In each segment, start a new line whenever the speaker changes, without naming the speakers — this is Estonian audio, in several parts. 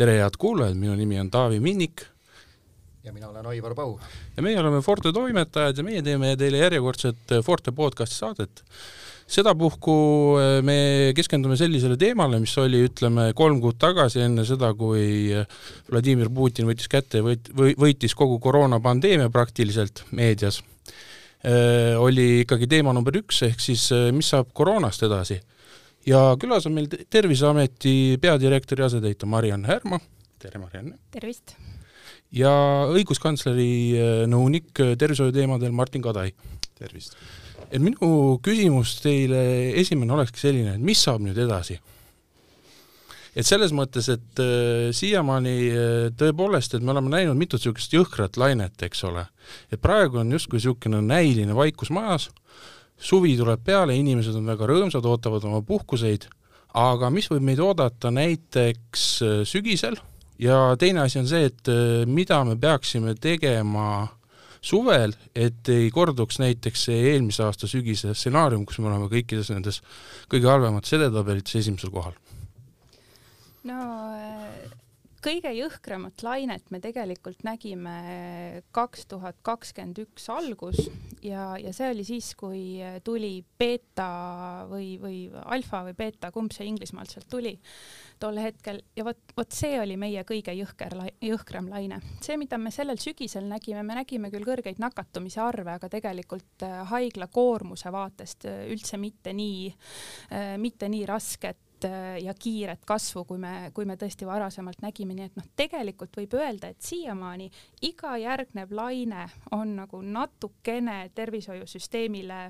tere, head kuulajad, minu nimi on Taavi Minnik.
ja mina olen Aivar Pau.
ja meie oleme Forte toimetajad ja meie teeme teile järjekordset Forte podcasti saadet. sedapuhku eh, me keskendume sellisele teemale, mis oli, ütleme, kolm kuud tagasi, enne seda, kui eh, Vladimir Putin võttis kätte ja võit-, võitis kogu koroonapandeemia praktiliselt meedias oli ikkagi teema number üks, ehk siis mis saab koroonast edasi ja külas on meil Terviseameti peadirektori asetäitja Mariann Härma, tere Mariann!
tervist!
ja õiguskantsleri äh, nõunik äh, tervishoiuteemadel Martin Kadai.
tervist!
et minu küsimus teile esimene olekski selline, et mis saab nüüd edasi? et selles mõttes, et äh, siiamaani tõepoolest, et me oleme näinud mitut niisugust jõhkrat lainet, eks ole, et praegu on justkui niisugune näiline vaikus majas suvi tuleb peale, inimesed on väga rõõmsad, ootavad oma puhkuseid, aga mis võib meid oodata näiteks äh, sügisel ja teine asi on see, et äh, mida me peaksime tegema suvel, et ei korduks näiteks see eelmise aasta sügise stsenaarium, kus me oleme kõikides nendes kõige halvemates edetabelites esimesel kohal?
no äh, kõige jõhkramat lainet me tegelikult nägime kaks tuhat kakskümmend üks algus ja, ja see oli siis, kui tuli beeta või, või alfa või beeta, kumb see Inglismaalt sealt tuli tol hetkel ja vot, vot see oli meie kõige jõhker, jõhkram laine. see, mida me sellel sügisel nägime, me nägime küll kõrgeid nakatumise arve, aga tegelikult äh, haigla koormuse vaatest äh, üldse mitte nii, äh, mitte nii rasket ja kiiret kasvu, kui me, kui me tõesti varasemalt nägime, nii et noh, tegelikult võib öelda, et siiamaani iga järgnev laine on nagu natukene tervishoiusüsteemile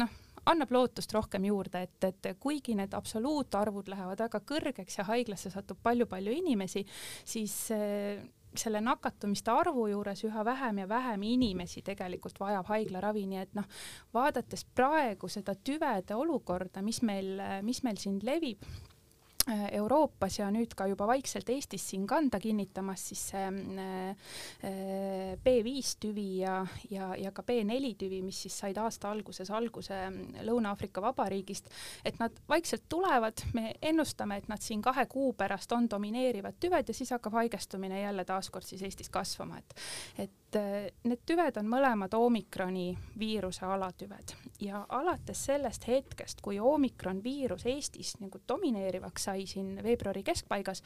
noh, annab lootust rohkem juurde, et, et kuigi need absoluutarvud lähevad väga kõrgeks ja haiglasse satub palju-palju inimesi, siis äh, selle nakatumiste arvu juures üha vähem ja vähem inimesi tegelikult vajab haiglaravi, nii et noh, vaadates praegu seda tüvede olukorda, mis meil, mis meil siin levib, Euroopas ja nüüd ka juba vaikselt Eestis siin kanda kinnitamas, siis see äh, äh, B5 tüvi ja, ja, ja ka B4 tüvi, mis siis said aasta alguses alguse Lõuna-Aafrika Vabariigist, et nad vaikselt tulevad, me ennustame, et nad siin kahe kuu pärast on domineerivad tüved ja siis hakkab haigestumine jälle taaskord siis Eestis kasvama, et et need tüved on mõlemad omikroni viiruse alatüved. Ja alates sellest hetkest, kui omikron viirus Eestis nagu domineerivaks sai siin veebruari keskpaigas,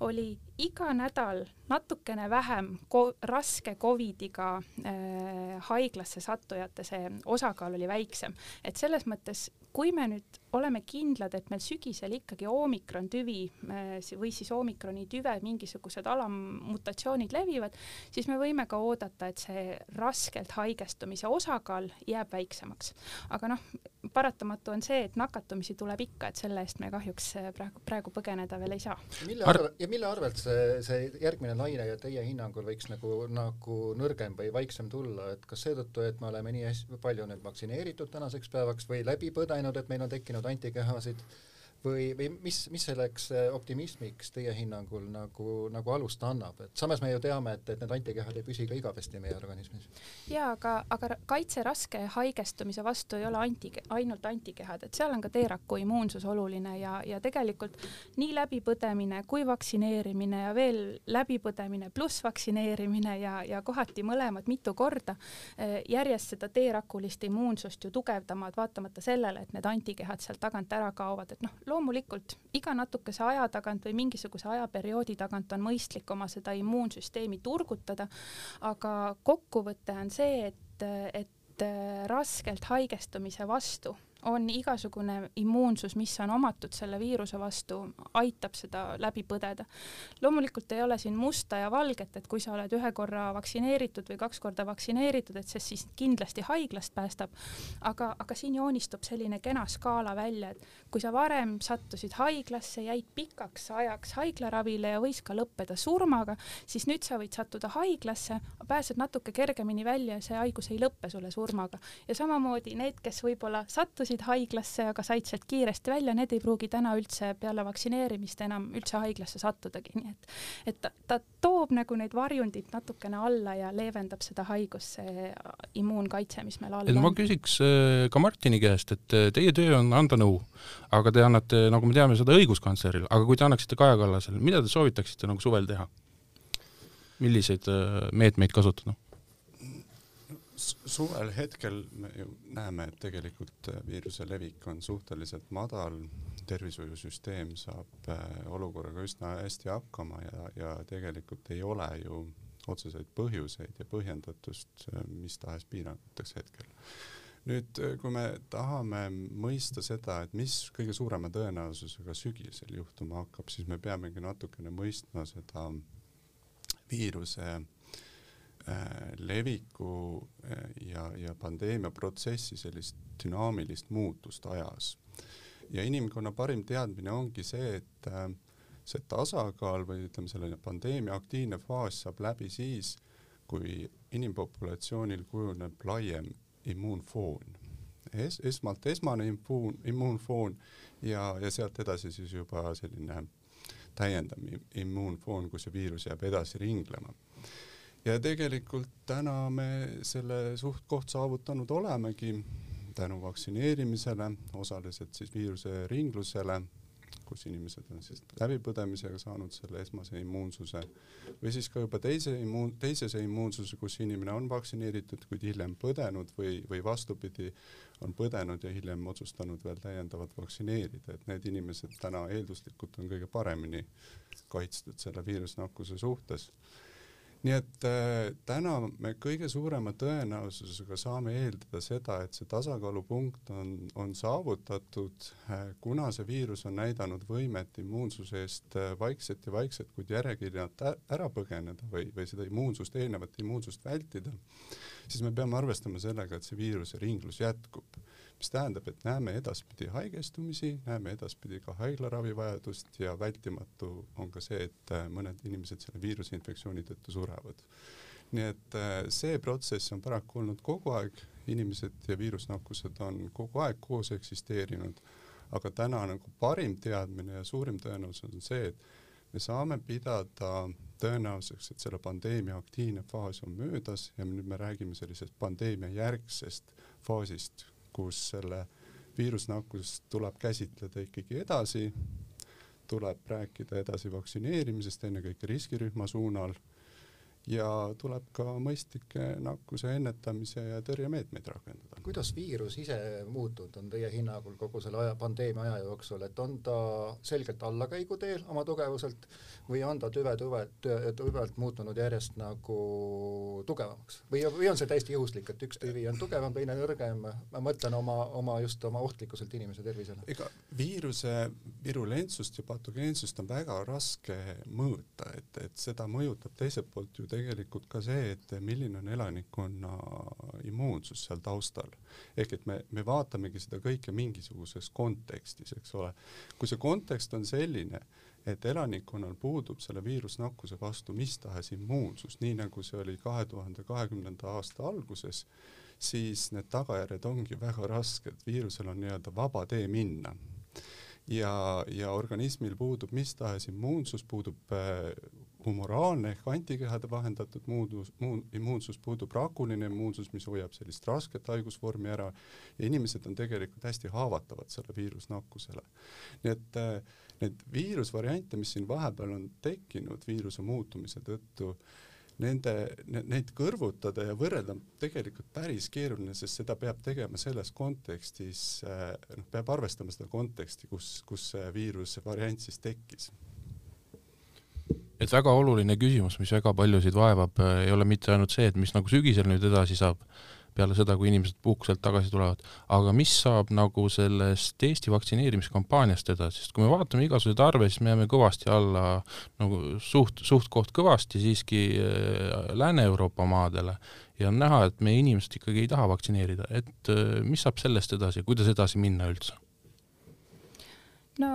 oli iga nädal natukene vähem ko raske Covidiga äh, haiglasse sattujate see osakaal oli väiksem, et selles mõttes, kui me nüüd oleme kindlad, et meil sügisel ikkagi oomikron tüvi äh, või siis oomikroni tüve mingisugused alammutatsioonid levivad, siis me võime ka oodata, et see raskelt haigestumise osakaal jääb väiksemaks. aga noh, paratamatu on see, et nakatumisi tuleb ikka, et selle eest me kahjuks äh, praegu, praegu põgeneda veel ei saa.
mille arvel, ja mille arvelt see, see järgmine laine ja teie hinnangul võiks nagu, nagu nõrgem või vaiksem tulla, et kas seetõttu, et me oleme nii hästi palju nüüd vaktsineeritud tänaseks päevaks või läbi põdenud, et meil on tekkinud antikehasid või, või mis, mis selleks äh, optimismiks teie hinnangul nagu, nagu alust annab, et samas me ju teame, et, et need antikehad ei püsi ka igavesti meie organismis.
jaa, aga, aga kaitse raske haigestumise vastu ei ole anti, ainult antikehad, et seal on ka T-raku immuunsus oluline ja, ja tegelikult nii läbipõdemine kui vaktsineerimine ja veel läbipõdemine pluss vaktsineerimine ja, ja kohati mõlemad mitu korda äh, järjest seda T-rakulist immuunsust ju tugevdavad, vaatamata sellele, et need antikehad sealt tagant ära kaovad, et noh, loomulikult iga natukese aja tagant või mingisuguse ajaperioodi tagant on mõistlik oma seda immuunsüsteemi turgutada, aga kokkuvõte on see, et, et raskelt haigestumise vastu on igasugune immuunsus, mis on omatud selle viiruse vastu, aitab seda läbi põdeda. loomulikult ei ole siin musta ja valget, et kui sa oled ühe korra vaktsineeritud või kaks korda vaktsineeritud, et see siis kindlasti haiglast päästab, aga, aga siin joonistub selline kena skaala välja, et kui sa varem sattusid haiglasse, jäid pikaks ajaks haiglaravile ja võis ka lõppeda surmaga, siis nüüd sa võid sattuda haiglasse, pääsed natuke kergemini välja ja see haigus ei lõppe sulle surmaga. ja samamoodi need, kes võib-olla sattusid sattusid haiglasse, aga said sealt kiiresti välja, need ei pruugi täna üldse peale vaktsineerimist enam üldse haiglasse sattudagi, nii et et ta, ta toob nagu neid varjundid natukene alla ja leevendab seda haigust, see immuunkaitse, mis meil all
on. ma küsiks äh, ka Martini käest, et äh, teie töö on anda nõu, aga te annate, nagu me teame, seda õiguskantslerile, aga kui te annaksite Kaja Kallasele, mida te soovitaksite nagu suvel teha? milliseid äh, meetmeid kasutada?
Suvel hetkel me ju näeme, et tegelikult äh, viiruse levik on suhteliselt madal, tervishoiusüsteem saab äh, olukorraga üsna hästi hakkama ja, ja tegelikult ei ole ju otseseid põhjuseid ja põhjendatust mis tahes piiranguteks hetkel. nüüd, kui me tahame mõista seda, et mis kõige suurema tõenäosusega sügisel juhtuma hakkab, siis me peamegi natukene mõistma seda viiruse äh, leviku äh, ja, ja pandeemia protsessi sellist dünaamilist muutust ajas. ja inimkonna parim teadmine ongi see, et äh, see tasakaal või ütleme, selline pandeemia aktiivne faas saab läbi siis, kui inimpopulatsioonil kujuneb laiem immuunfoon es,. esmalt esmane immuun, immuunfoon ja, ja sealt edasi siis juba selline täiendav immuunfoon, kus see viirus jääb edasi ringlema. Ja tegelikult täna me selle suht-koht saavutanud olemegi tänu vaktsineerimisele, osaliselt siis viiruse ringlusele kus inimesed on siis läbipõdemisega saanud selle esmase immuunsuse või siis ka juba teise immuun, teisese immuunsuse, kus inimene on vaktsineeritud, kuid hiljem põdenud või, või vastupidi, on põdenud ja hiljem otsustanud veel täiendavalt vaktsineerida, et need inimesed täna eelduslikult on kõige paremini kaitstud selle viirusnakkuse suhtes nii et äh, täna me kõige suurema tõenäosusega saame eeldada seda, et see tasakaalupunkt on, on saavutatud äh,, kuna see viirus on näidanud võimet immuunsuse eest äh, vaikselt ja vaikselt, kuid järjekirjalt ära põgeneda või, või seda immuunsust, eelnevat immuunsust vältida, siis me peame arvestama sellega, et see viiruse ringlus jätkub mis tähendab, et näeme edaspidi haigestumisi, näeme edaspidi ka haiglaravivajadust ja vältimatu on ka see, et äh, mõned inimesed selle viiruseinfektsiooni tõttu surevad. nii et äh, see protsess on paraku olnud kogu aeg, inimesed ja viirusnakkused on kogu aeg koos eksisteerinud, aga täna nagu parim teadmine ja suurim tõenäosus on see, et me saame pidada tõenäosuseks, et selle pandeemia aktiivne faas on möödas ja nüüd me räägime sellisest pandeemia järgsest faasist, kus selle viirusnakkust tuleb käsitleda ikkagi edasi, tuleb rääkida edasi vaktsineerimisest, ennekõike riskirühma suunal ja tuleb ka mõistlikke nakkuse ennetamise ja tõrjemeetmeid rakendada.
kuidas viirus ise muutunud on teie hinnangul kogu selle aja, pandeemia aja jooksul, et on ta selgelt allakäiguteel oma tugevuselt või on ta tüve tüve, tüvelt muutunud järjest nagu tugevamaks või, või on see täiesti juhuslik, et üks tüvi on tugevam, teine nõrgem, ma mõtlen oma, oma just oma ohtlikkuselt inimese tervisele?
ega viiruse virulentsust ja patogeensust on väga raske mõõta, et, et seda mõjutab teiselt poolt ju tegelikult ka see, et milline on elanikkonna immuunsus seal taustal. ehk et me, me vaatamegi seda kõike mingisuguses kontekstis, eks ole. kui see kontekst on selline, et elanikkonnal puudub selle viirusnakkuse vastu mis tahes immuunsus, nii nagu see oli kahe tuhande kahekümnenda aasta alguses, siis need tagajärjed ongi väga rasked, viirusel on nii-öelda vaba tee minna ja, ja organismil puudub mis tahes immuunsus, puudub äh, humoraalne ehk antikehade vahendatud muudus, muu, immuunsus puudub rakuline immuunsus, mis hoiab sellist rasket haigusvormi ära ja inimesed on tegelikult hästi haavatavad selle viirusnakkusele. nii et äh, need viirusvariante, mis siin vahepeal on tekkinud viiruse muutumise tõttu, nende ne,, neid kõrvutada ja võrrelda on tegelikult päris keeruline, sest seda peab tegema selles kontekstis, äh, noh, peab arvestama seda konteksti, kus, kus see viiruse variant siis tekkis
et väga oluline küsimus, mis väga paljusid vaevab, äh, ei ole mitte ainult see, et mis nagu sügisel nüüd edasi saab, peale seda, kui inimesed puhkuselt tagasi tulevad, aga mis saab nagu sellest Eesti vaktsineerimiskampaaniast edasi, sest kui me vaatame igasuguseid arve, siis me jääme kõvasti alla nagu suht, suht-koht kõvasti siiski äh, Lääne-Euroopa maadele. Ja on näha, et meie inimesed ikkagi ei taha vaktsineerida, et äh, mis saab sellest edasi, kuidas edasi minna üldse?
no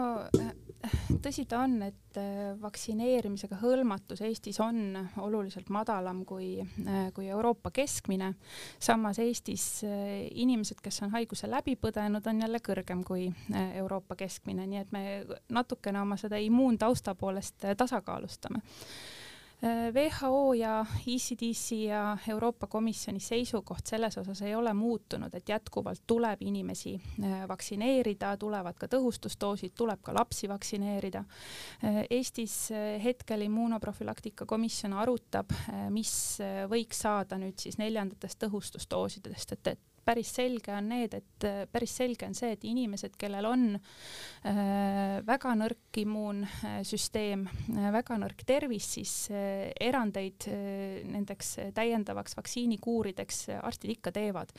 tõsi ta on, et äh, vaktsineerimisega hõlmatus Eestis on oluliselt madalam kui, äh, kui Euroopa keskmine. samas Eestis äh, inimesed, kes on haiguse läbi põdenud, on jälle kõrgem kui Euroopa keskmine, nii et me natukene oma seda immuuntausta poolest tasakaalustame WHO ja ECDC ja Euroopa Komisjoni seisukoht selles osas ei ole muutunud, et jätkuvalt tuleb inimesi äh, vaktsineerida, tulevad ka tõhustusdoosid, tuleb ka lapsi vaktsineerida. Äh, Eestis äh, hetkel immunoprofülaktika komisjon arutab, mis võiks saada nüüd siis neljandatest tõhustusdoosidest, et, et päris selge on need, et päris selge on see, et inimesed, kellel on äh, väga nõrk immuunsüsteem äh,, väga nõrk tervis, siis äh, erandeid äh, nendeks täiendavaks vaktsiinikuurideks arstid ikka teevad.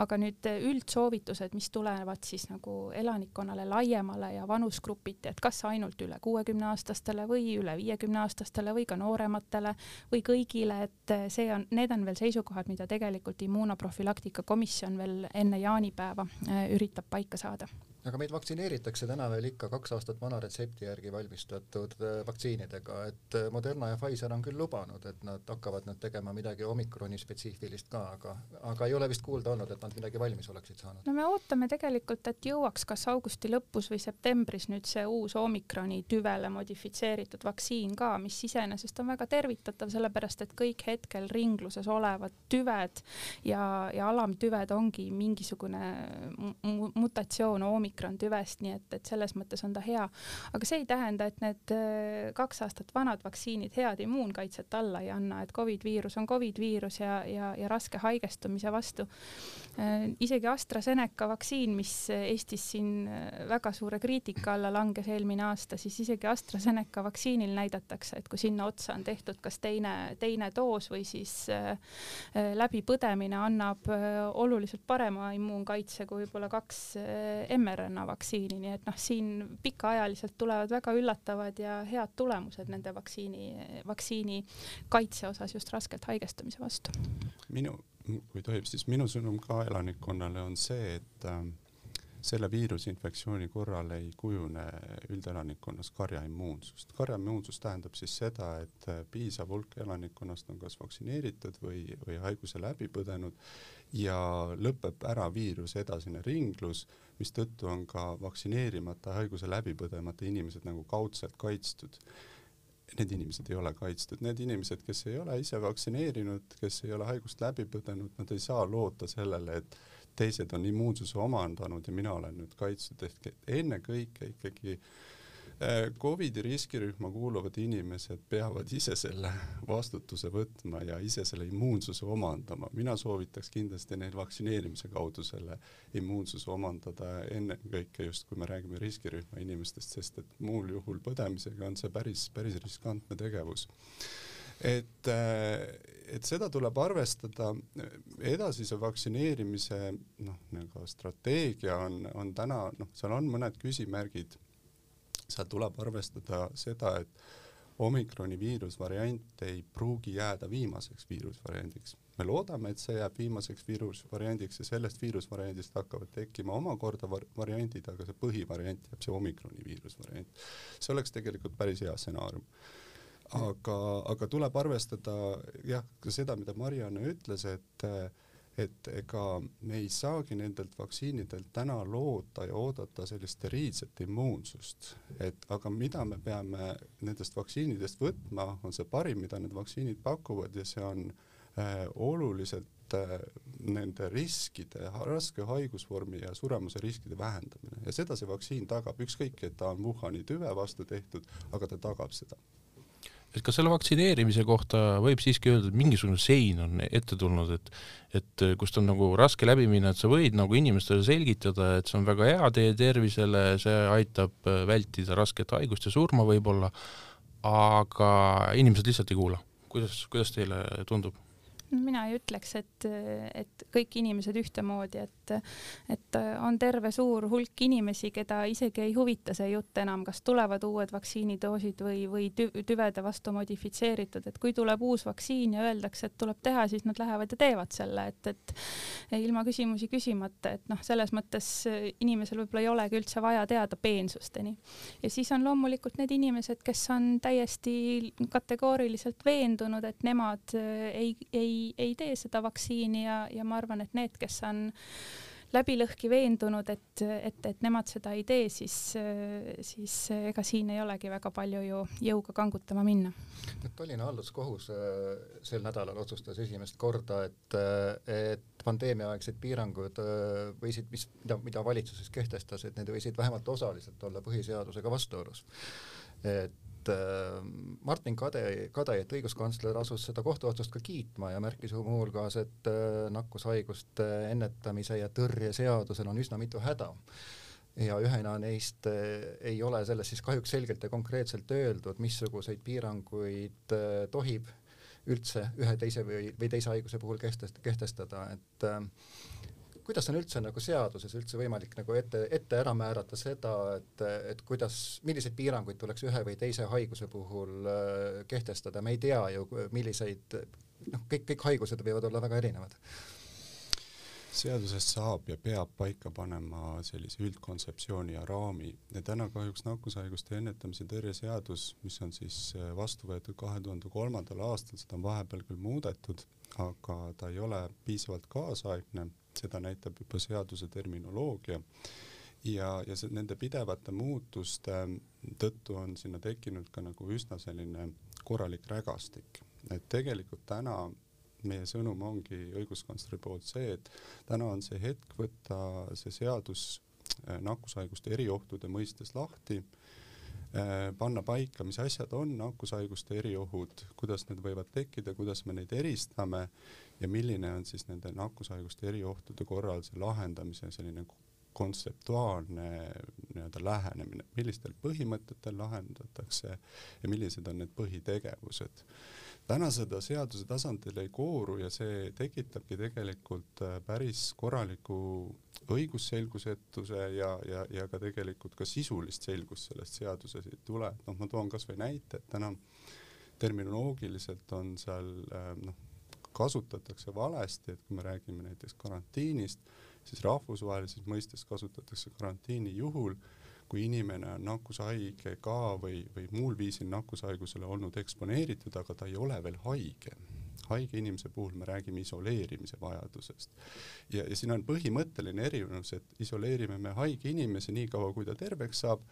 aga nüüd üldsoovitused, mis tulevad siis nagu elanikkonnale laiemale ja vanusgrupiti, et kas ainult üle kuuekümne aastastele või üle viiekümne aastastele või ka noorematele või kõigile, et see on, need on veel seisukohad, mida tegelikult immunoprofülaktika komisjon on veel enne jaanipäeva, äh, üritab paika saada
aga meid vaktsineeritakse täna veel ikka kaks aastat vana retsepti järgi valmistatud äh, vaktsiinidega, et äh, Moderna ja Pfizer on küll lubanud, et nad hakkavad nüüd tegema midagi omikroni spetsiifilist ka, aga, aga ei ole vist kuulda olnud, et nad midagi valmis oleksid saanud.
no me ootame tegelikult, et jõuaks kas augusti lõpus või septembris nüüd see uus omikroni tüvele modifitseeritud vaktsiin ka, mis iseenesest on väga tervitatav, sellepärast et kõik hetkel ringluses olevad tüved ja, ja alamtüved ongi mingisugune mutatsioon omikroni omikron tüvest, nii et, et selles mõttes on ta hea. aga see ei tähenda, et need äh, kaks aastat vanad vaktsiinid head immuunkaitset alla ei anna, et Covid viirus on Covid viirus ja, ja, ja raske haigestumise vastu. Äh, isegi AstraZeneca vaktsiin, mis Eestis siin äh, väga suure kriitika alla langes eelmine aasta, siis isegi AstraZeneca vaktsiinil näidatakse, et kui sinna otsa on tehtud kas teine, teine doos või siis läbipõdemine annab oluliselt parema immuunkaitse kui võib-olla kaks mRNA mRNA vaktsiini, nii et noh, siin pikaajaliselt tulevad väga üllatavad ja head tulemused nende vaktsiini, vaktsiini kaitse osas just raskelt haigestumise vastu.
minu, kui tohib, siis minu sõnum ka elanikkonnale on see, et äh, selle viirusinfektsiooni korral ei kujune üldelanikkonnas karjaimmuunsust. karjaimmuunsus tähendab siis seda, et äh, piisav hulk elanikkonnast on kas vaktsineeritud või, või haiguse läbi põdenud ja lõpeb ära viiruse edasine ringlus, mistõttu on ka vaktsineerimata haiguse läbi põdemata inimesed nagu kaudselt kaitstud. Need inimesed ei ole kaitstud, need inimesed, kes ei ole ise vaktsineerinud, kes ei ole haigust läbi põdenud, nad ei saa loota sellele, et teised on immuunsuse omandanud ja mina olen nüüd kaitstud, ehk ennekõike ikkagi Äh, Covidi riskirühma kuuluvad inimesed peavad ise selle vastutuse võtma ja ise selle immuunsuse omandama. mina soovitaks kindlasti neil vaktsineerimise kaudu selle immuunsuse omandada ennekõike just, kui me räägime riskirühma inimestest, sest et muul juhul põdemisega on see päris, päris riskantne tegevus et, äh, et seda tuleb arvestada, edasise vaktsineerimise noh, nagu strateegia on, on täna noh, seal on mõned küsimärgid seal tuleb arvestada seda, et omikroni viirusvariant ei pruugi jääda viimaseks viirusvariandiks. me loodame, et see jääb viimaseks viirusvariandiks ja sellest viirusvariandist hakkavad tekkima omakorda var variandid, aga see põhivariant jääb see omikroni viirusvariant. see oleks tegelikult päris hea stsenaarium aga, aga tuleb arvestada jah, ka seda, mida Marianne ütles, et et ega me ei saagi nendelt vaktsiinidelt täna loota ja oodata sellist steriilset immuunsust, et aga mida me peame nendest vaktsiinidest võtma, on see parim, mida need vaktsiinid pakuvad ja see on äh, oluliselt äh, nende riskide, raske haigusvormi ja suremuse riskide vähendamine. Ja seda see vaktsiin tagab, ükskõik, et ta on Wuhani tüve vastu tehtud, aga ta tagab seda
et kas selle vaktsineerimise kohta võib siiski öelda, et mingisugune sein on ette tulnud, et et kust on nagu raske läbi minna, et sa võid nagu inimestele selgitada, et see on väga hea teie tervisele, see aitab vältida rasket haigust ja surma võib-olla, aga inimesed lihtsalt ei kuula. kuidas, kuidas teile tundub?
Mina ei ütleks, et, et kõik inimesed ühtemoodi, et, et on terve suur hulk inimesi, keda isegi ei huvita see jutt enam, kas tulevad uued vaktsiinidoosid või, või tüvede vastu modifitseeritud, et kui tuleb uus vaktsiin ja öeldakse, et tuleb teha, siis nad lähevad ja teevad selle, et, et ilma küsimusi küsimata, et noh, selles mõttes inimesel võib-olla ei olegi üldse vaja teada peensusteni. ja siis on loomulikult need inimesed, kes on täiesti kategooriliselt veendunud, et nemad ei, ei ei, ei tee seda vaktsiini ja, ja ma arvan, et need, kes on läbi lõhki veendunud, et, et, et nemad seda ei tee, siis, siis ega siin ei olegi väga palju ju jõuga kangutama minna.
Tallinna halduskohus äh, sel nädalal otsustas esimest korda, et, äh, et pandeemiaaegsed piirangud äh, võisid, mis, mida, mida valitsuses kehtestas, et need võisid vähemalt osaliselt olla põhiseadusega vastuolus. et et äh, Martin Kade, Kadajat, õiguskantsler, asus seda kohtuotsust ka kiitma ja märkis muuhulgas, et äh, nakkushaiguste ennetamise ja tõrje seadusel on üsna mitu häda. Ja ühena neist äh, ei ole selles siis kahjuks selgelt ja konkreetselt öeldud, missuguseid piiranguid tohib üldse ühe teise või, või teise haiguse puhul kehtestada, et kuidas on üldse nagu seaduses üldse võimalik nagu ette, ette ära määrata seda, et, et kuidas, milliseid piiranguid tuleks ühe või teise haiguse puhul äh, kehtestada, me ei tea ju, milliseid, noh, kõik, kõik haigused võivad olla väga erinevad.
Seadusest saab ja peab paika panema sellise üldkontseptsiooni ja raami. Ja täna kahjuks nakkushaiguste ennetamise tõrje seadus, mis on siis äh, vastu võetud kahe tuhande kolmandal aastal, seda on vahepeal küll muudetud, aga ta ei ole piisavalt kaasaegne seda näitab juba seaduse terminoloogia. Ja, ja see nende pidevate muutuste tõttu on sinna tekkinud ka nagu üsna selline korralik rägastik, et tegelikult täna meie sõnum ongi õiguskantsleri poolt see, et täna on see hetk võtta see seadus äh, nakkushaiguste eriohtude mõistes lahti, panna paika, mis asjad on nakkushaiguste eriohud, kuidas need võivad tekkida, kuidas me neid eristame ja milline on siis nende nakkushaiguste eriohtude korral see lahendamise selline kontseptuaalne nii-öelda lähenemine, millistel põhimõtetel lahendatakse ja millised on need põhitegevused. täna seda seaduse tasandil ei kooru ja see tekitabki tegelikult äh, päris korraliku õigusselgusetuse ja, ja, ja ka tegelikult ka sisulist selgust sellest seaduses ei tule, et noh, ma toon kasvõi näite, et täna terminoloogiliselt on seal äh, noh, kasutatakse valesti, et kui me räägime näiteks karantiinist, siis rahvusvahelises mõistes kasutatakse karantiini juhul, kui inimene on nakkushaige ka või, või muul viisil nakkushaigusele olnud eksponeeritud, aga ta ei ole veel haige haige inimese puhul me räägime isoleerimise vajadusest. ja, ja siin on põhimõtteline erinevus, et isoleerime me haige inimese nii kaua, kui ta terveks saab,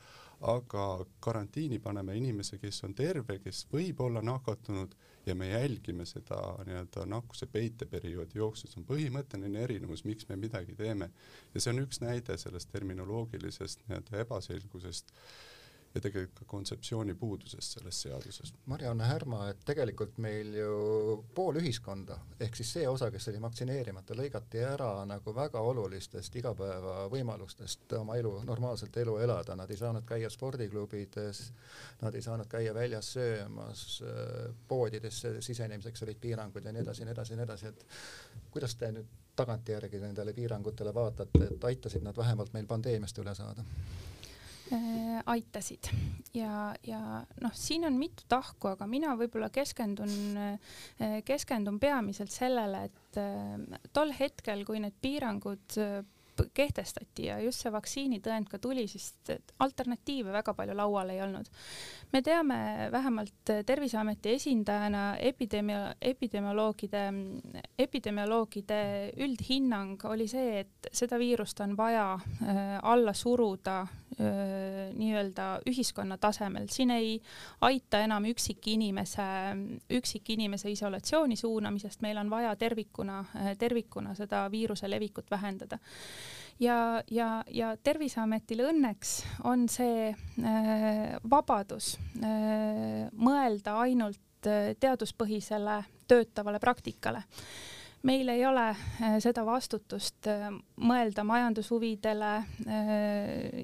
aga karantiini paneme inimese, kes on terve, kes võib olla nakatunud ja me jälgime seda nii-öelda nakkuse peiteperioodi jooksul, see on põhimõtteline erinevus, miks me midagi teeme. ja see on üks näide sellest terminoloogilisest nii-öelda ebaselgusest ja tegelikult ka kontseptsiooni puudusest selles seaduses.
Marianne Härma, et tegelikult meil ju pool ühiskonda, ehk siis see osa, kes oli vaktsineerimata, lõigati ära nagu väga olulistest igapäevavõimalustest oma elu, normaalselt elu elada, nad ei saanud käia spordiklubides, nad ei saanud käia väljas söömas, poodidesse sisenemiseks olid piirangud ja nii edasi ja nii edasi ja nii edasi, et kuidas te nüüd tagantjärgi nendele piirangutele vaatate, et aitasid nad vähemalt meil pandeemiast üle saada?
Äh, aitasid ja, ja noh, siin on mitu tahku, aga mina võib-olla keskendun, äh, keskendun peamiselt sellele, et äh, tol hetkel, kui need piirangud kehtestati ja just see vaktsiinitõend ka tuli, siis alternatiive väga palju laual ei olnud. me teame vähemalt Terviseameti esindajana epidemia, epidemioloogide, epidemioloogide üldhinnang oli see, et seda viirust on vaja alla suruda nii-öelda ühiskonna tasemel, siin ei aita enam üksikinimese, üksikinimese isolatsiooni suunamisest, meil on vaja tervikuna, tervikuna seda viiruse levikut vähendada. Ja, ja, ja Terviseametil õnneks on see äh, vabadus äh, mõelda ainult äh, teaduspõhisele töötavale praktikale. Meil ei ole äh, seda vastutust äh, mõelda majandushuvidele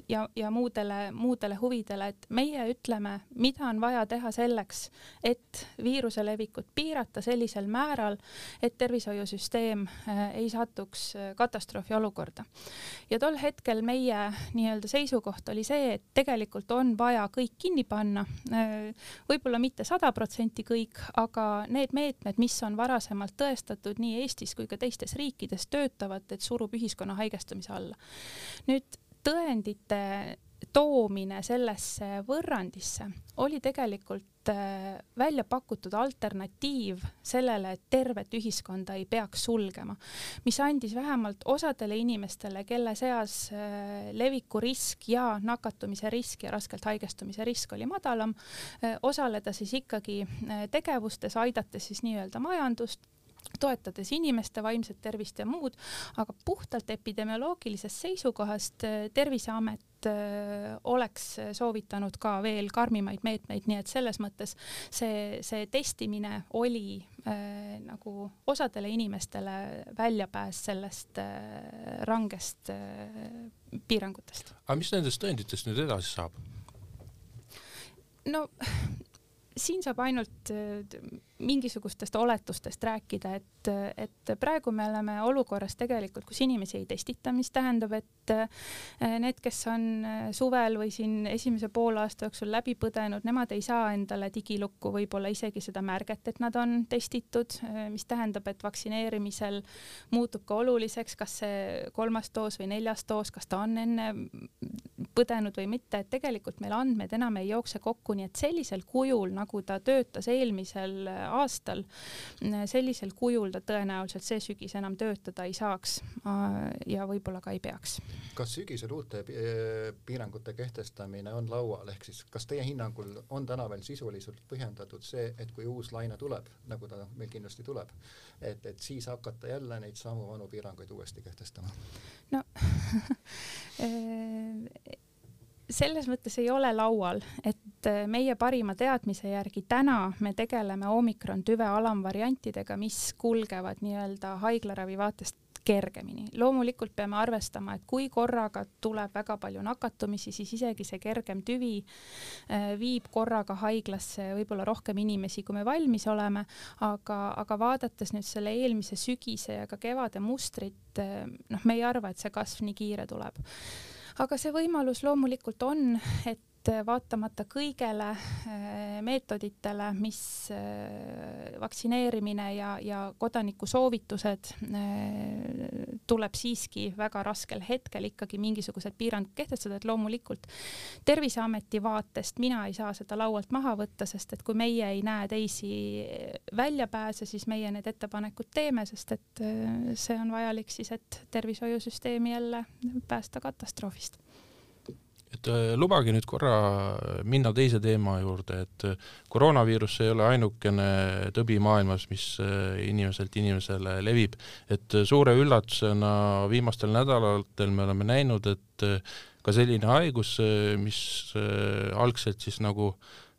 ja, ja muudele, muudele huvidele, et meie ütleme, mida on vaja teha selleks, et viiruse levikut piirata sellisel määral, et tervishoiusüsteem ei satuks katastroofi olukorda. ja tol hetkel meie nii-öelda seisukoht oli see, et tegelikult on vaja kõik kinni panna, võib-olla mitte sada protsenti kõik, aga need meetmed, mis on varasemalt tõestatud nii Eestis kui ka teistes riikides, töötavad, et surub ühiskonna haigestumise alla. nüüd tõendite toomine sellesse võrrandisse oli tegelikult äh, välja pakutud alternatiiv sellele, et tervet ühiskonda ei peaks sulgema, mis andis vähemalt osadele inimestele, kelle seas äh, leviku risk ja nakatumise risk ja raskelt haigestumise risk oli madalam, äh, osaleda siis ikkagi tegevustes, aidates siis nii-öelda majandust, toetades inimeste vaimset tervist ja muud, aga puhtalt epidemioloogilisest seisukohast äh, Terviseamet äh, oleks soovitanud ka veel karmimaid meetmeid, nii et selles mõttes see, see testimine oli äh, nagu osadele inimestele väljapääs sellest äh, rangest äh, piirangutest.
aga mis nendest tõenditest nüüd edasi saab?
no siin saab ainult mingisugustest oletustest rääkida, et, et praegu me oleme olukorras tegelikult, kus inimesi ei testita, mis tähendab, et eh, need, kes on eh, suvel või siin esimese poolaasta jooksul läbi põdenud, nemad ei saa endale digilukku võib-olla isegi seda märget, et nad on testitud, eh, mis tähendab, et vaktsineerimisel muutub ka oluliseks, kas see kolmas doos või neljas doos, kas ta on enne põdenud või mitte, et tegelikult meil andmed enam ei jookse kokku, nii et sellisel kujul, nagu ta töötas eelmisel aastal. sellisel kujul ta tõenäoliselt see sügis enam töötada ei saaks ja võib-olla ka ei peaks.
kas sügisel uute piirangute kehtestamine on laual, ehk siis kas teie hinnangul on täna veel sisuliselt põhjendatud see, et kui uus laine tuleb, nagu ta meil kindlasti tuleb, et, et siis hakata jälle neid samu vanu piiranguid uuesti kehtestama?
no selles mõttes ei ole laual, et äh, meie parima teadmise järgi täna me tegeleme omikron tüve alamvariantidega, mis kulgevad nii-öelda haiglaravi vaatest kergemini. loomulikult peame arvestama, et kui korraga tuleb väga palju nakatumisi, siis isegi see kergem tüvi äh, viib korraga haiglasse võib-olla rohkem inimesi, kui me valmis oleme, aga, aga vaadates nüüd selle eelmise sügise ja ka kevade mustrit, äh, noh, me ei arva, et see kasv nii kiire tuleb aga see võimalus loomulikult on, et vaatamata kõigele äh, meetoditele, mis äh, vaktsineerimine ja, ja kodaniku soovitused, äh, tuleb siiski väga raskel hetkel ikkagi mingisugused piirangud kehtestada, et loomulikult Terviseameti vaatest mina ei saa seda laualt maha võtta, sest et kui meie ei näe teisi väljapääse, siis meie need ettepanekud teeme, sest et see on vajalik siis, et tervishoiusüsteemi jälle päästa katastroofist
et äh, lubage nüüd korra minna teise teema juurde, et äh, koroonaviirus ei ole ainukene tõbi maailmas, mis äh, inimeselt inimesele levib, et suure üllatusena viimastel nädalatel me oleme näinud, et ka selline haigus, mis algselt siis nagu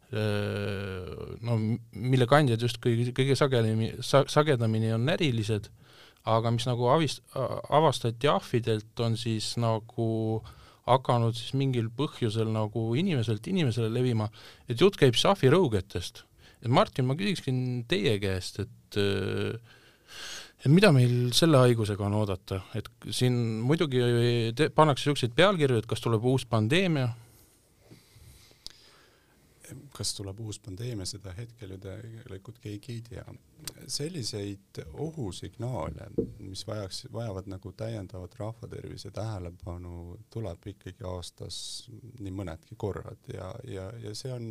no mille kandjad just kõige, kõige sagedamini sa,, sagedamini on närilised, aga mis nagu avist-, avastati ahvidelt, on siis nagu äh, hakanud siis mingil põhjusel nagu inimeselt inimesele levima, et jutt käib sahvirõugetest. et Martin, ma küsiksin teie käest, et et mida meil selle haigusega on oodata, et siin muidugi te, pannakse niisuguseid pealkirju, et kas tuleb uus pandeemia
kas tuleb uus pandeemia, seda hetkel ju tegelikult keegi ei tea. selliseid ohusignaale, mis vajaks, vajavad nagu täiendavat rahvatervise tähelepanu, tuleb ikkagi aastas nii mõnedki korrad ja, ja, ja see on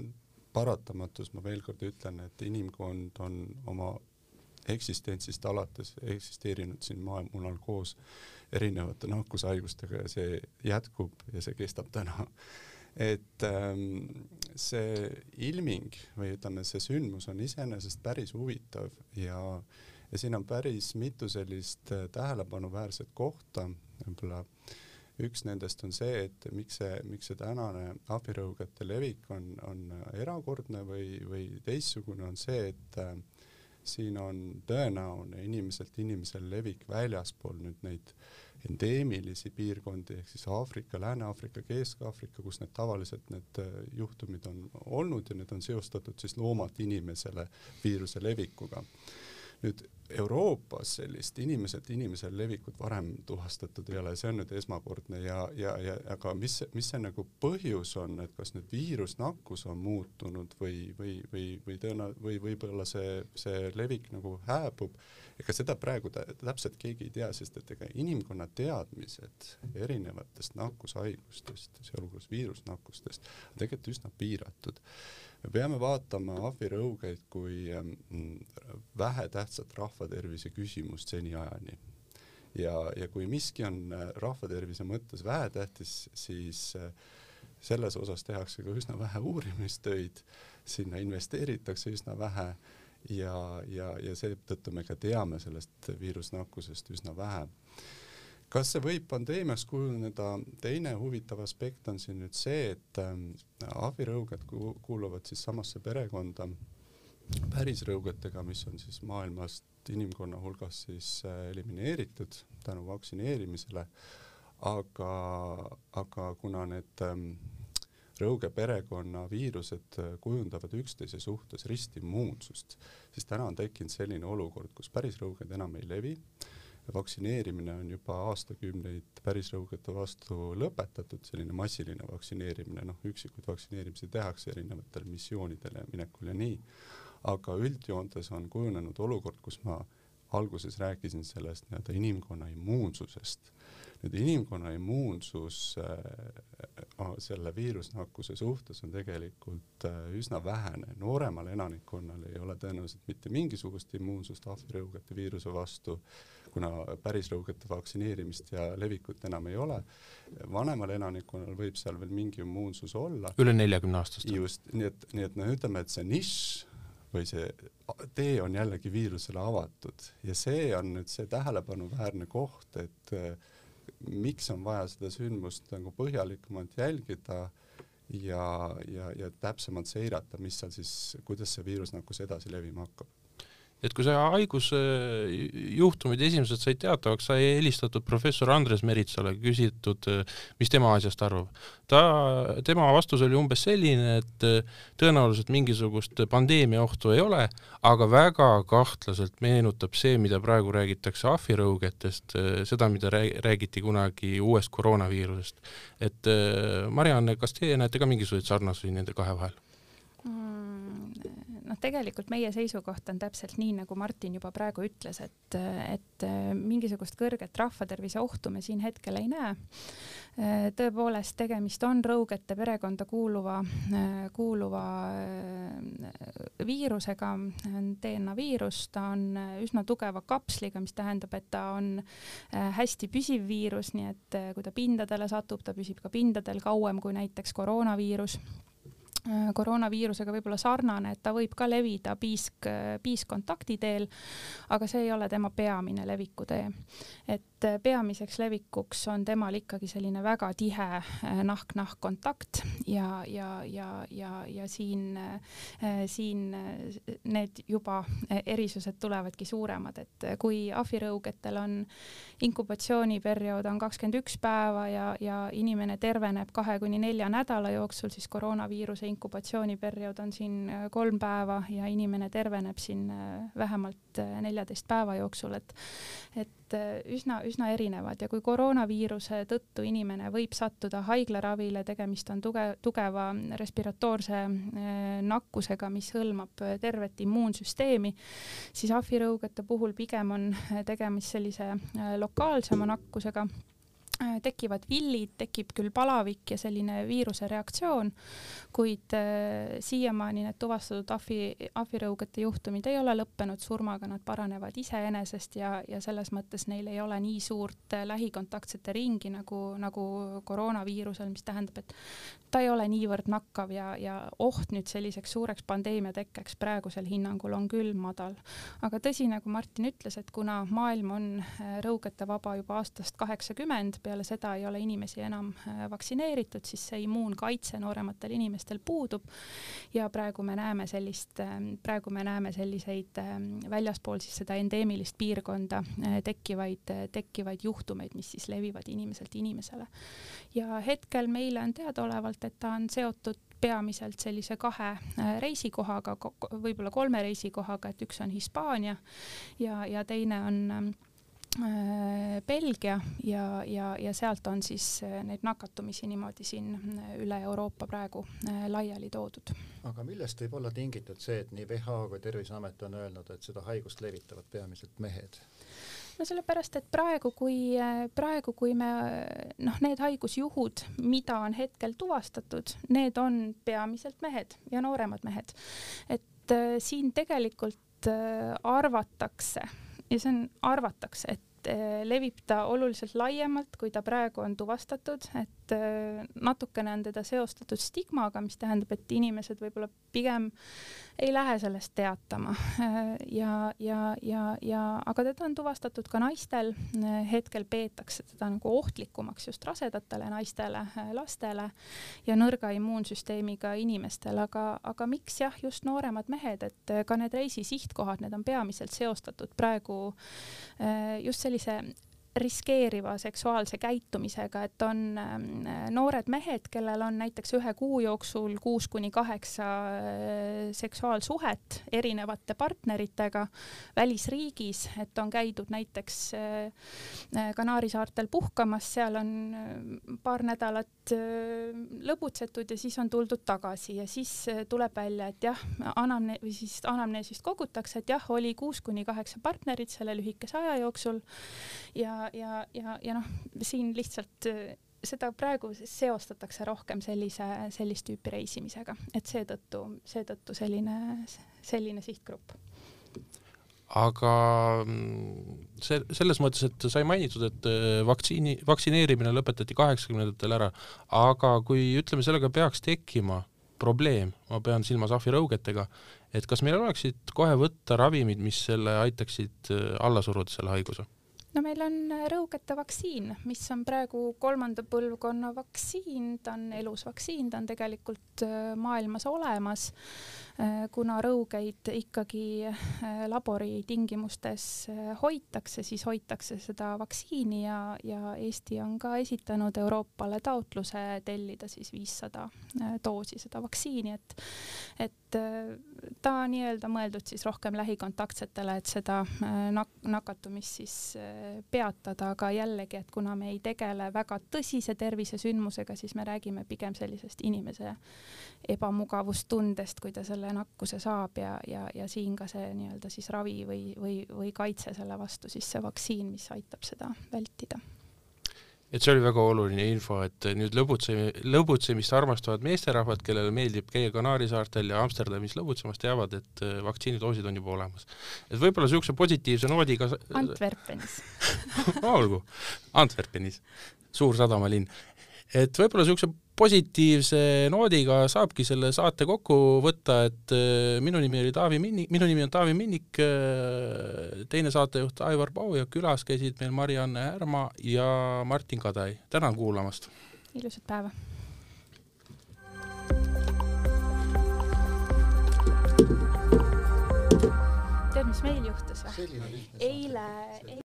paratamatus, ma veel kord ütlen, et inimkond on oma eksistentsist alates eksisteerinud siin maailmamunal koos erinevate nakkushaigustega ja see jätkub ja see kestab täna et ähm, see ilming või ütleme, see sündmus on iseenesest päris huvitav ja, ja siin on päris mitu sellist äh, tähelepanuväärset kohta, võib-olla üks nendest on see, et miks see, miks see tänane ahvirõugete levik on, on erakordne või, või teistsugune, on see, et äh, siin on tõenäoline inimeselt inimesele levik väljaspool nüüd neid endeemilisi piirkondi ehk siis Aafrika, Lääne-Aafrika, Kesk-Aafrika, kus need tavaliselt need äh, juhtumid on olnud ja need on seostatud siis loomalt inimesele viiruse levikuga nüüd Euroopas sellist inimeselt inimesele levikut varem tuvastatud ei ole, see on nüüd esmakordne ja, ja, ja aga mis, mis see nagu põhjus on, et kas nüüd viirusnakkus on muutunud või, või, või, või tõenä- või võib-olla see, see levik nagu hääbub, ega seda praegu täpselt keegi ei tea, sest et ega inimkonna teadmised erinevatest nakkushaigustest, sealhulgas viirusnakkustest, on tegelikult üsna piiratud me peame vaatama ahvirõugeid kui ähm, vähetähtsat rahvatervise küsimust seniajani. ja, ja kui miski on äh, rahvatervise mõttes vähetähtis, siis äh, selles osas tehakse ka üsna vähe uurimistöid, sinna investeeritakse üsna vähe ja, ja, ja seetõttu me ka teame sellest viirusnakkusest üsna vähe. Kas see võib pandeemiaks kujuneda, teine huvitav aspekt on siin nüüd see, et äh, ahvirõuged ku kuuluvad siis samasse perekonda pärisrõugetega, mis on siis maailmast inimkonna hulgas siis äh, elimineeritud tänu vaktsineerimisele, aga, aga kuna need ähm, rõuge perekonna viirused äh, kujundavad üksteise suhtes ristimmuunsust, siis täna on tekkinud selline olukord, kus pärisrõuged enam ei levi. Vaktsineerimine on juba aastakümneid pärisrõugete vastu lõpetatud, selline massiline vaktsineerimine, noh, üksikuid vaktsineerimisi tehakse erinevatel missioonidel ja minekul ja nii, aga üldjoontes on kujunenud olukord, kus ma alguses rääkisin sellest nii-öelda inimkonna immuunsusest nüüd inimkonna immuunsus äh, selle viirusnakkuse suhtes on tegelikult äh, üsna vähene, nooremal elanikkonnal ei ole tõenäoliselt mitte mingisugust immuunsust ahvirõugete viiruse vastu, kuna pärisrõugete vaktsineerimist ja levikut enam ei ole. vanemal elanikkonnal võib seal veel mingi immuunsus olla.
üle neljakümne aastast.
just, nii et, nii et noh, ütleme, et see nišš või see tee on jällegi viirusele avatud. Ja see on nüüd see tähelepanuväärne koht, et äh, miks on vaja seda sündmust nagu põhjalikumalt jälgida ja, ja, ja täpsemalt seirata, mis seal siis, kuidas see viirusnakkus edasi levima hakkab
et kui see haigusjuhtumid esimesed said teatavaks, sai helistatud professor Andres Meritsale, küsitud, mis tema asjast arvab. ta, tema vastus oli umbes selline, et tõenäoliselt mingisugust pandeemia ohtu ei ole, aga väga kahtlaselt meenutab see, mida praegu räägitakse ahvirõugetest, seda, mida räägiti kunagi uuest koroonaviirusest. et Marianne, kas teie näete ka mingisuguseid sarnasusi nende kahe vahel?
mm,? Noh, tegelikult meie seisukoht on täpselt nii, nagu Martin juba praegu ütles, et, et mingisugust kõrget rahvatervise ohtu me siin hetkel ei näe. tõepoolest, tegemist on rõugete perekonda kuuluva, kuuluva viirusega, DNA viirus, ta on üsna tugeva kapsliga, mis tähendab, et ta on hästi püsiv viirus, nii et kui ta pindadele satub, ta püsib ka pindadel kauem kui näiteks koroonaviirus Äh, koroonaviirusega võib-olla sarnane, et ta võib ka levida piisk, piiskontakti teel, aga see ei ole tema peamine levikutee. et äh, peamiseks levikuks on temal ikkagi selline väga tihe äh, nahk-nahk kontakt ja, ja, ja, ja, ja siin, siin need juba erisused tulevadki suuremad, et kui ahvirõugetel on inkubatsiooniperiood on kakskümmend üks päeva ja, ja inimene terveneb kahe kuni nelja nädala jooksul, siis koroonaviiruse inkubatsiooniperiood on siin äh, kolm päeva ja inimene terveneb siin äh, vähemalt äh, neljateist päeva jooksul, et et üsna, üsna erinevad. Ja kui koroonaviiruse tõttu inimene võib sattuda haiglaravile, tegemist on tuge, tugeva respiratoorse nakkusega, mis hõlmab tervet immuunsüsteemi, siis ahvirõugete puhul pigem on tegemist sellise lokaalsema nakkusega tekivad villid, tekib küll palavik ja selline viiruse reaktsioon, kuid äh, siiamaani need tuvastatud ahvi, ahvirõugete juhtumid ei ole lõppenud surmaga, nad paranevad iseenesest ja, ja selles mõttes neil ei ole nii suurt äh, lähikontaktsete ringi nagu, nagu koroonaviirusel, mis tähendab, et ta ei ole niivõrd nakkav ja, ja oht nüüd selliseks suureks pandeemia tekkeks praegusel hinnangul on küll madal. aga tõsi, nagu Martin ütles, et kuna maailm on rõugete vaba juba aastast kaheksakümmend, peale seda ei ole inimesi enam vaktsineeritud, siis see immuunkaitse noorematel inimestel puudub. ja praegu me näeme sellist, praegu me näeme selliseid väljaspool siis seda endeemilist piirkonda tekkivaid, tekkivaid juhtumeid, mis siis levivad inimeselt inimesele. ja hetkel meile on teadaolevalt, et ta on seotud peamiselt sellise kahe äh, reisikohaga, võib-olla kolme reisikohaga, et üks on Hispaania ja, ja teine on äh, Belgia ja, ja, ja sealt on siis äh, neid nakatumisi niimoodi siin üle Euroopa praegu laiali toodud.
aga millest võib olla tingitud see, et nii WHO kui Terviseamet on öelnud, et seda haigust levitavad peamiselt mehed?
no sellepärast, et praegu, kui, praegu, kui me noh, need haigusjuhud, mida on hetkel tuvastatud, need on peamiselt mehed ja nooremad mehed. et äh, siin tegelikult äh, arvatakse ja see on, arvatakse, et äh, levib ta oluliselt laiemalt, kui ta praegu on tuvastatud, et äh, natukene on teda seostatud stigmaga, mis tähendab, et inimesed võib-olla pigem ei lähe sellest teatama ja, ja, ja, ja aga teda on tuvastatud ka naistel. hetkel peetakse teda nagu ohtlikumaks just rasedatele naistele, lastele ja nõrga immuunsüsteemiga inimestele, aga, aga miks jah, just nooremad mehed, et ka need reisi sihtkohad, need on peamiselt seostatud praegu just sellise riskeeriva seksuaalse käitumisega, et on ähm, noored mehed, kellel on näiteks ühe kuu jooksul kuus kuni kaheksa äh, seksuaalsuhet erinevate partneritega välisriigis, et on käidud näiteks äh, äh, Kanaari saartel puhkamas, seal on paar nädalat lõbutsetud ja siis on tuldud tagasi ja siis tuleb välja, et jah, anamne- või siis anamneesist kogutakse, et jah, oli kuus kuni kaheksa partnerit selle lühikese aja jooksul ja ja, ja, ja noh, siin lihtsalt äh, seda praegu seostatakse rohkem sellise, sellist tüüpi reisimisega, et seetõttu, seetõttu selline, selline sihtgrupp.
Aga mm, see, selles mõttes, et sai mainitud, et äh, vaktsiini, vaktsineerimine lõpetati kaheksakümnendatel ära, aga kui ütleme, sellega peaks tekkima probleem, ma pean silmas ahvirõugetega, et kas meil oleksid kohe võtta ravimid, mis selle aitaksid äh, alla suruda, selle haiguse?
No meil on äh, rõugete vaktsiin, mis on praegu kolmanda põlvkonna vaktsiin, ta on elus vaktsiin, ta on tegelikult äh, maailmas olemas kuna rõugeid ikkagi äh, labori tingimustes äh, hoitakse, siis hoitakse seda vaktsiini ja, ja Eesti on ka esitanud Euroopale taotluse tellida siis viissada doosi seda vaktsiini, et, et ta nii-öelda mõeldud siis rohkem lähikontaktsetele, et seda nak-, nakatumist siis peatada, aga jällegi, et kuna me ei tegele väga tõsise tervisesündmusega, siis me räägime pigem sellisest inimese ebamugavustundest, kui ta selle nakkuse saab ja, ja, ja siin ka see nii-öelda siis ravi või, või, või kaitse selle vastu, siis see vaktsiin, mis aitab seda vältida
et see oli väga oluline info, et nüüd lõbutsemi, lõbutsemist armastavad meesterahvad, kellele meeldib käia Kanaari saartel ja Amsterdamis lõbutsemas, teavad, et äh, vaktsiinidoosid on juba olemas. et võib-olla niisuguse positiivse noodiga
Antwerpenis
olgu, Antwerpenis, suur sadamalinn. et võib-olla niisuguse positiivse noodiga saabki selle saate kokku võtta, et äh, minu nimi oli Taavi Minnik, minu nimi on Taavi Minnik, äh, teine saatejuht Aivar Pau ja külas käisid meil Mari-Anne Härma ja Martin Kadai. tänan kuulamast!
ilusat päeva! tead, mis meil juhtus või? eile